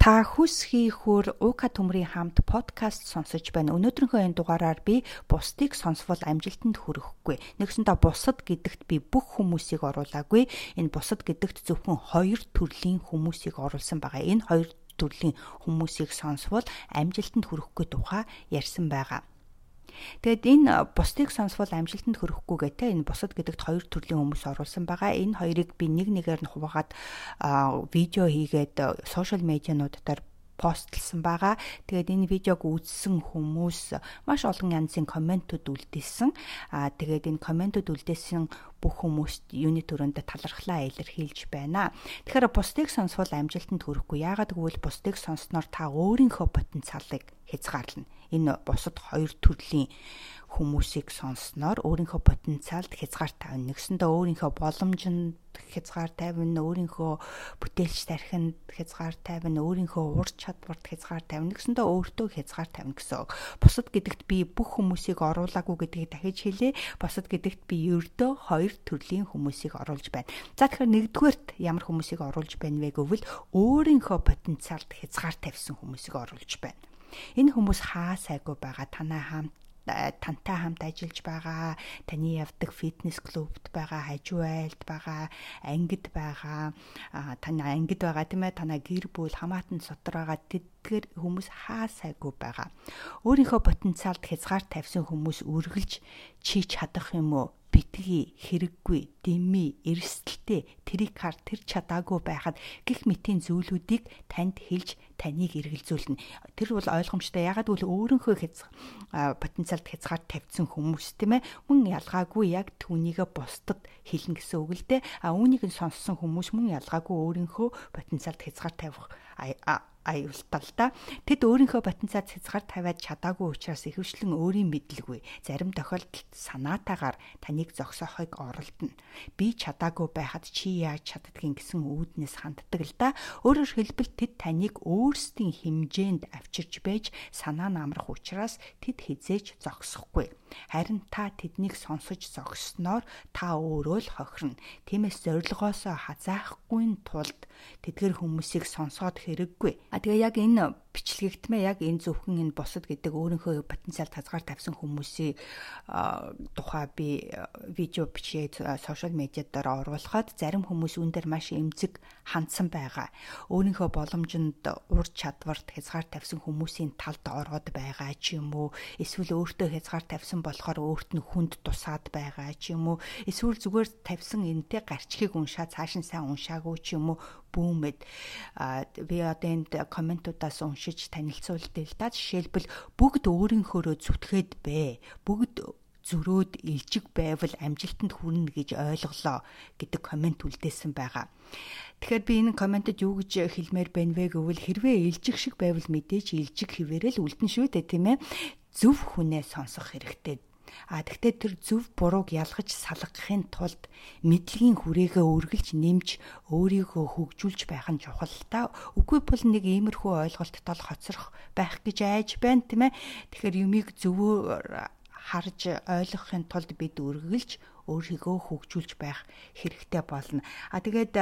Та хүс хийхүр УК төмрийн хамт подкаст сонсож байна. Өнөөдрийнхөө энэ дугаараар би бусдыг сонсвол амжилтанд хүрэхгүй. Нэгсэндээ бусад гэдэгт би бүх хүмүүсийг оруулаагүй. Энэ бусад гэдэгт зөвхөн хоёр төрлийн хүмүүсийг оруулсан байгаа. Энэ хоёр төрлийн хүмүүсийг сонсвол амжилтанд хүрэхгүй тухай ярьсан байгаа. Тэгэд энэ бусдыг сонсвол амжилтанд хүрэхгүй гэдэг энэ бусад гэдэгт хоёр төрлийн хүмүүс оруулсан байгаа. Энэ хоёрыг би нэг нэгээр нь хуваагаад видео хийгээд сошиал медианууд дээр постлсан байгаа. Тэгээд энэ видеог үзсэн хүмүүс маш олон янзын комментууд үлдээсэн. Аа тэгээд энэ комментууд үлдээсэн бүх хүмүүст юуны төрөндө талархлаа илэрхийлж байна. Тэгэхээр бусдыг сонсвол амжилтанд хүрэхгүй. Яагаад гэвэл бусдыг сонсноор та өөрийнхөө потенциалыг хязгаарлана. Энэ бусад хоёр төрлийн хүмүүсийг сонссноор өөрийнхөө потенциалд хязгаар тавина. Нэгсэндээ өөрийнхөө боломжинд хязгаар тавина, өөрийнхөө бүтээлч тархинд хязгаар тавина, өөрийнхөө ур чадварт хязгаар тавина. Нэгсэндээ өөртөө хязгаар тавина гэсэн. Бусад гэдэгт би бүх хүмүүсийг оруулаагүй гэдгийг дахиж хэлье. Бусад гэдэгт би ердөө хоёр төрлийн хүмүүсийг оруулж байна. За тэгэхээр нэгдүгээрт ямар хүмүүсийг оруулж байна вэ гэвэл өөрийнхөө потенциалд хязгаар тавьсан хүмүүсийг оруулж байна. Энэ хүмүүс хаа сайгүй байгаа танаа хамт тантай хамт ажиллаж байгаа, таны явдаг фитнес клубт байгаа, хажуу айлд байгаа, ангид байгаа, таны ангид байгаа тийм ээ, танаа гэр бүл хамаатан сотор байгаа тэдгээр хүмүүс хаа сайгүй байгаа. Өөрийнхөө потенциалд хязгаар тавьсан хүмүүс үргэлж чи чадах юм уу? Битгий хэрэггүй дими эрсдэлтэй тэрийг хар тэр чадаагүй байхад гих мэтийн зүйлүүдийг танд хэлж таныг эргэлзүүлнэ. Тэр бол ойлгомжтой. Ягаад гэвэл өөрийнхөө хэз потенциалд хязгаар тавьсан хүмүүс тийм ээ мөн ялгаагүй яг түүнийгээ бусдад хэлнэ гэсэн үг л дээ. А үүнийг нь сонссон хүмүүс мөн ялгаагүй өөрийнхөө потенциалд хязгаар тавих аюултай л да. Тэд өөрийнхөө потенциал хязгаар тавиад чадаагүй учраас ихэвчлэн өөрийн мэдлгүй зарим тохиолдолд санаатаагаар таныг зогсоохыг оролдоно. Би чадаагүй байхад чи яаж чаддгийг гэсэн үүднээс ханддаг л да. Өөрөөр хэлбэл тэд таныг өөрсдийн хэмжээнд авчирч байж санаа намрах учраас тэд хизээж зогсохгүй. Харин та тэднийг сонсож зогссноор та өөрөө л хохирно. Тиймээс зорилгоосоо хазаахгүй тулд тэдгэр хүмүүсийг сонсоод хэрэггүй. А тэгээ яг энэ бичлэгтмээ яг энэ зөвхөн энэ босод гэдэг өөрийнхөө потенциал тазгаар тавьсан хүмүүсийн тухай би видео бичээд сошиал медиа дээр оруулахад зарим хүмүүс үүн дээр маш эмзэг хандсан байгаа. Өөрийнхөө боломжинд ур чадварт хязгаар тавьсан хүмүүсийн талд ороод байгаа ч юм уу. Эсвэл өөртөө хязгаар тавьсан болохоор өөрт нь хүнд тусаад байгаа ч юм уу. Эсвэл зүгээр тавьсан энэтэй гарчгийг уншаа цааш нь сайн уншаагүй ч юм уу бүүмэд би одоо энд комментуудаас уншиж танилцуулдаг л да. Жишээлбэл бүгд өөрийнхөөрөө зүтгээд бэ. Бүгд зөрөөд илжиг байвал амжилтанд хүрнэ гэж ойлголоо гэдэг коммент үлдээсэн байгаа. Тэгэхээр би энэ комментэд юу гэж хэлмээр байна вэ гэвэл хэрвээ илжиг шиг байвал мэдээж илжиг хിവэрэл үлдэн шүү дээ тийм ээ. Зөв хүнээ сонсох хэрэгтэй А тэгтээ тэр зөв бурууг ялгаж салгахын тулд мэдлэгийн хүрээгээ үргэлж нэмж өөрийгөө хөгжүүлж байх нь чухал та. Үгүй бол нэг иймэрхүү ойлголттой л хоцрох байх гэж айж байна тийм ээ. Тэгэхээр юмыг зөвөөр харж ойлгохын тулд бид үргэлж өөрийгөө хөгжүүлж байх хэрэгтэй болно. А тэгээд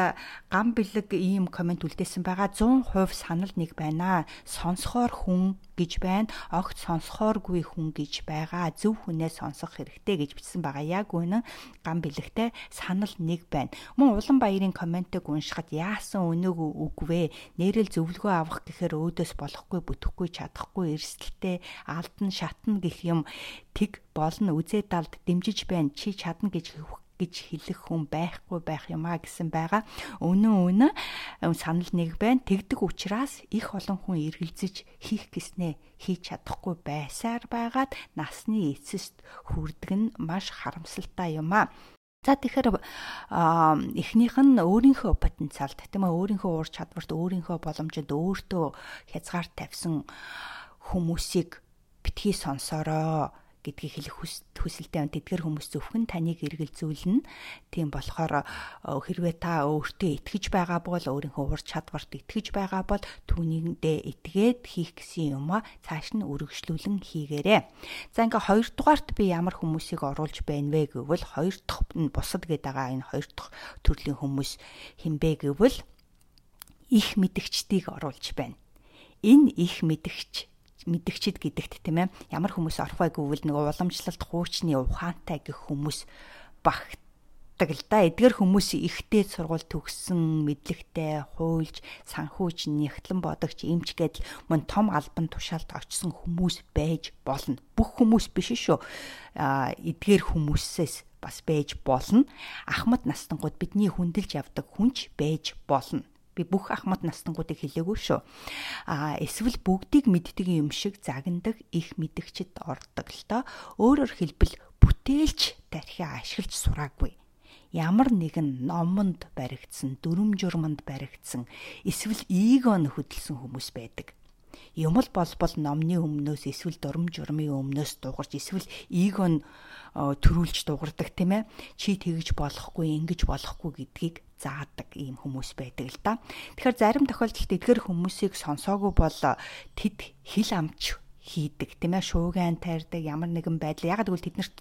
гам бэлэг ийм комент үлдээсэн байгаа 100% санал нэг байна. Сонсохоор хүн гэж байна. Огт сонсохооргүй хүн гэж байгаа. Зөв хүнээ сонсох хэрэгтэй гэж бичсэн байгаа. Яг үнэн гам бэлэгтэй санал нэг байна. Мөн улан баярын комментиг уншихад яасан өнөг үгвэ? Нэрэл зөвлөгөө авах гэхээр өөдөөс болохгүй, бүтэхгүй, чадахгүй, эрсдэлтэй, алдан, шатна гэх юм тэг болно. Үзээ далд дэмжиж байна. Чи чадна гэж гэж хэлэх хүн байхгүй байх юмаа гэсэн байгаа. Өнөө өнөө санал нэг байна. Тэгдэг учраас их олон хүн эргэлзэж хийх гэснээ хийж чадахгүй байсаар байгаад насны эцэст хүрдэг нь маш харамсалтай юм аа. За тэгэхээр эхнийх нь өөрийнхөө потенциалд тийм ээ өөрийнхөө ур чадварт өөрийнхөө боломжид өөртөө хязгаар тавьсан хүмүүсийг битгий сонсороо гэдгийг хэлэх хүсэлтэй байна. Тэдгэр хүмүүс зөвхөн таныг эргэлзүүлнэ. Тийм болохоор хэрвээ та өөртөө итгэж байгаа бол өөрийнхөө ур чадварт итгэж байгаа бол түүнийдээ итгээд хийх гэсэн юм а цааш нь үргэлжлүүлэн хийгээрэй. За ингээ хоёр дугаарт би ямар хүмүүсийг оруулж байна вэ гэвэл хоёр дахь нь бусад гэдэг байгаа энэ хоёр дахь төрлийн хүмүүс хинбэ гэвэл их мэдгчдийг оруулж байна Энэ их мэдгч мэдгчид гэдэгт тийм ээ ямар хүмүүс орох вэ гэвэл нэг уламжлалт хуучны ухаантай гэх хүмүүс багт л да. Эдгээр хүмүүс ихтэй сургууль төгссөн, мэдлэгтэй, хуульч, санхүүч, нэгтлэн бодогч, эмч гэдэл мөн том албан тушаалд очсон хүмүүс байж болно. Бүх хүмүүс биш шүү. А эдгээр хүмүүсээс бас байж болно. Ахмад настангууд бидний хүндэлж явдаг хүнч байж болно би бүх ахмад настангуудыг хэлээгүй шүү. А эсвэл бүгдийг мэддэг юм шиг загнадаг их мэдгчд ордог л доо. Өөрөөр хэлбэл бүтээлч тархиа ашиглаж сураагүй ямар нэгэн номонд баригдсан, дүрм журманд баригдсан, эсвэл эгон хөдөлсөн хүмүүс байдаг. Юм л болбол номны өмнөөс эсвэл дурм журмын өмнөөс дугарч эсвэл эгон төрүүлж дугардаг тийм ээ. Чи тэгж болохгүй, ингэж болохгүй гэдгийг заадаг ийм хүмүүс байдаг л да. Тэгэхээр зарим тохиолдолд эдгээр хүмүүсийг сонсоогүй бол тэд хил амч хийдэг тийм ээ шууган тайрдаг ямар нэгэн байдал яг гэвэл тэднэрт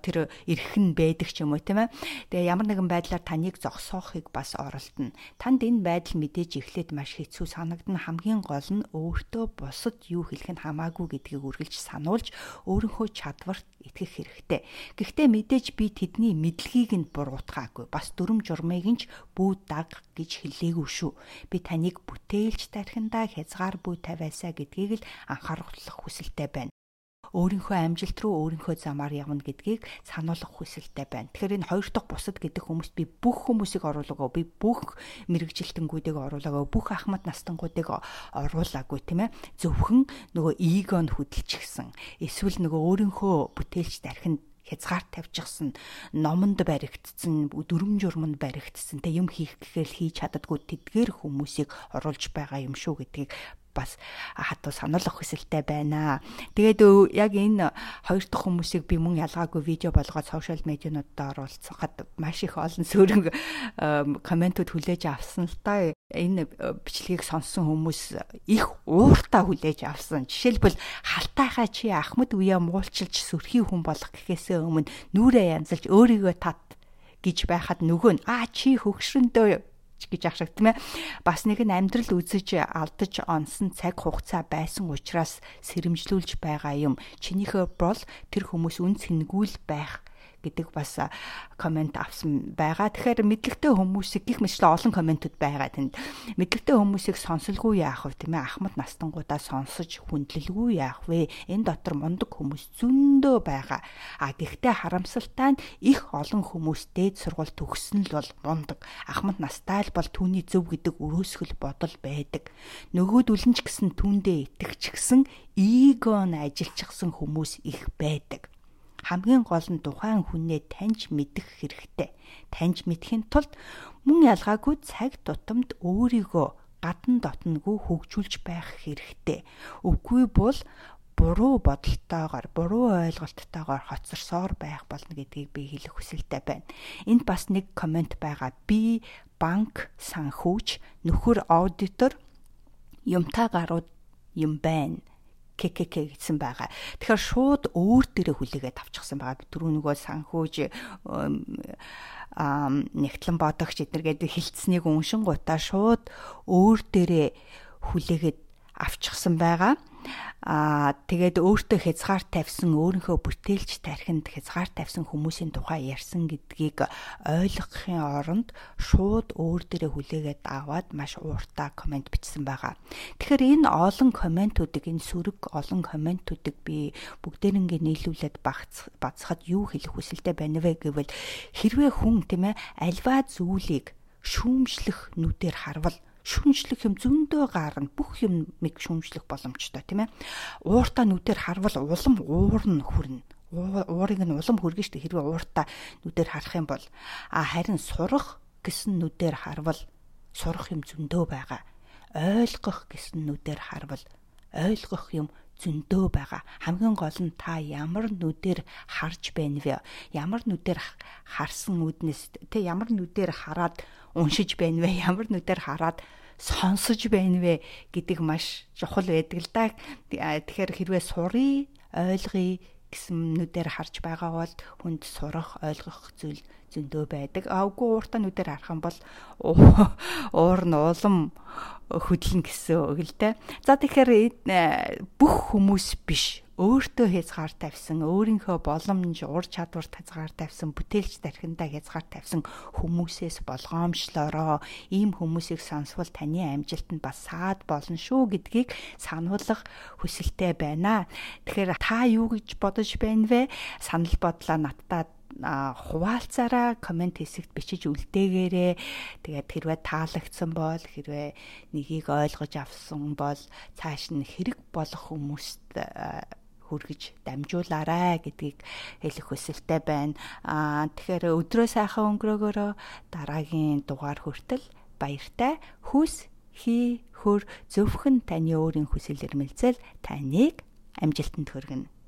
тэр эрхэн байдаг ч юм уу тийм ээ. Тэгээ ямар нэгэн байдлаар таныг зогсоохыг бас оролдоно танд энэ байдал мэдээж эхлээд маш хэцүү санагдана. Хамгийн гол нь өөртөө бусад юу хэлэх нь хамаагүй гэдгийг үргэлж сануулж өөрийнхөө чадварт итгэх хэрэгтэй. Гэхдээ мэдээж би тэдний мэдлэгийг нь буруутгаагүй. Бас дүрм журмыг нь ч бүү даг гэж хэлээгүй шүү. Би таныг бүтээлч тархиндаа хязгаар бүү тавиасаа гэдгийг л анхааруулах хүсэлтэй байна өөрийнхөө амжилт руу өөрийнхөө замаар явна гэдгийг сануулгах хүсэлтэй байна. Тэгэхээр энэ хоёр дахь бусад гэдэг хүмүүст би бүх хүмүүсийг оруулаагүй, би бүх мэрэгжилтэнгүүдийг оруулаагүй, бүх ахмад настангуудыг оруулаагүй тийм ээ. Зөвхөн нөгөө эгон хөдөлчихсэн. Эсвэл нөгөө өөрийнхөө бүтээлч дархинд хязгаар тавьчихсан номонд баригдсан дүрм журманд баригдсан тэг юм хийх гэхээр хийж чаддаггүй тэдгээр хүмүүсийг оруулж байгаа юм шүү гэдгийг бас хатуу сануулгах хүсэлтэй байна. Тэгээд яг энэ хоёр дахь хүмүүсийг би мөн ялгаагүй видео болгоод сошиал медиануудад оруулцгаад маш их олон сөрөг комментууд хүлээж авсан л та. Энэ бичлэгийг сонссон хүмүүс их ууртаа хүлээж авсан. Жишээлбэл халтайхаа чи ахмад үе муулчилж сөрхий хүн болох гэхээсээ өмнө нүрээ янзалж өөрийгөө тат гэж байхад нөгөө нь аа чи хөгшрөндөө гэж ах шиг тийм ээ. Бас нэг нь амьдрал үзэж алдаж онсон цаг хугацаа байсан учраас сэрэмжлүүлж байгаа юм. Чинийхээ бол тэр хүмүүс үн цэнгүүл байх гэдэг бас комент авсан байгаа. Тэгэхээр мэдлэгтэй хүмүүсийг гих мэтлээ олон комментууд байгаа тэнд. Мэдлэгтэй хүмүүсийг сонсолгүй яах вэ тийм ээ? Ахмад настангуудаа сонсож хүндлэлгүй яах вэ? Энэ дотор мундаг хүмүүс зөндөө байгаа. А гэхдээ харамсалтай нь их олон хүмүүс дээд сургууль төгсөн л бол мундаг. Ахмад настай л бол түүний зөв гэдэг өрөөсгөл бодол байдаг. Нөгөөдөл нь ч гэсэн түүндээ итгэчихсэн эгон ажилчихсан хүмүүс их байдаг хамгийн гол нь тухайн хүнээ таньж мэдэх хэрэгтэй. Таньж мэдхийн тулд мөн ялгаагүй цаг тутамд өөрийгөө гадна дотноггүй хөгжүүлж байх хэрэгтэй. Үгүй бол буруу бодолтойгоор, буруу ойлголттойгоор хоцорсоор байх болно гэдгийг би хэлэх хүсэлтэй байна. Энд бас нэг комент байгаа. Би банк санхүүч, нөхөр аудитор юмтай гарууд юм байна ККК гэсэн байгаа. Тэгэхээр шууд өөр дээрээ хүлээгээд авчихсан байгаа. Түрүү нөгөө санхүүж нэгтлэн бодогч эднэргээд хилцснийг уншин гутаа шууд өөр дээрээ хүлээгээд авчихсан байгаа. Аа тэгээд өөртөө хязгаар тавьсан өөрийнхөө бүтээлч тархинд хязгаар тавьсан хүмүүсийн тухай ярьсан гэдгийг ойлгохын оронд шууд өөр дээрээ хүлээгээд аваад маш ууртаа комент бичсэн байгаа. Тэгэхээр энэ олон комментуудыг энэ сөрөг олон комментуудыг би бүгдээрингээ нийлүүлээд бацхад юу хэлэх хүсэлтэй байна вэ гэвэл хэрвээ хүн тийм ээ альва зүйлийг шүүмжлэх нүдээр харвал шүмжлэх юм зөндөө гарна бүх юм мэг шүмжлэх боломжтой тийм ээ. Ууртаа нүдээр харвал улам уурна хүрнэ. Уурыг нь улам хүргэн штэ хэрвээ ууртаа нүдээр харах юм бол. А харин сурах гэсэн нүдээр харвал сурах юм зөндөө байгаа. Ойлгох гэсэн нүдээр харвал ойлгох юм зөндөө байгаа. Хамгийн гол нь та ямар нүдээр харж байна вэ? Ямар нүдээр харсан үднэс тэ ямар нүдээр хараад уншиж байна вэ? Ямар нүдээр хараад сонсож байна вэ гэдэг маш чухал байдаг л да. Тэгэхээр хэрвээ сурыг ойлгоё гэсэн нүдээр харж байгаа бол хүнд сурах, ойлгох зүйл зөндөө байдаг. А үгүй ууртаа нүдээр харах юм бол уур нь улам хөдлөн гэсэн үг л дээ. За тэгэхээр бүх хүмүүс биш өөртөө хязгаар тавьсан, өөрийнхөө боломж, ур чадвар хязгаар тавьсан, бүтээлч тархиндаа хязгаар тавьсан хүмүүсээс болгоомжлороо ийм хүмүүсийг сонсвол таны амжилтанд бас саад болно шүү гэдгийг сануулгах хүсэлтэй байна. Тэгэхээр та юу гэж бодож байна вэ? Санал бодлоо надад хуваалцаараа комент хэсэгт бичиж үлдээгээрээ тэгээд хэрвээ таалагдсан бол хэрвээ нэгийг ойлгож авсан бол цааш нь хэрэг болох хүмүүст хүргэж дамжуулаарай гэдгийг хэлэх хүсэлтэй байна. Аа тэгэхээр өдрөө сайхан өнгөрөөгөөрөө дараагийн дугаар хүртэл баяртай хүс хий хөр зөвхөн таны өөрийн хүсэл эрмэлзэл таныг амжилтанд хүргэнэ.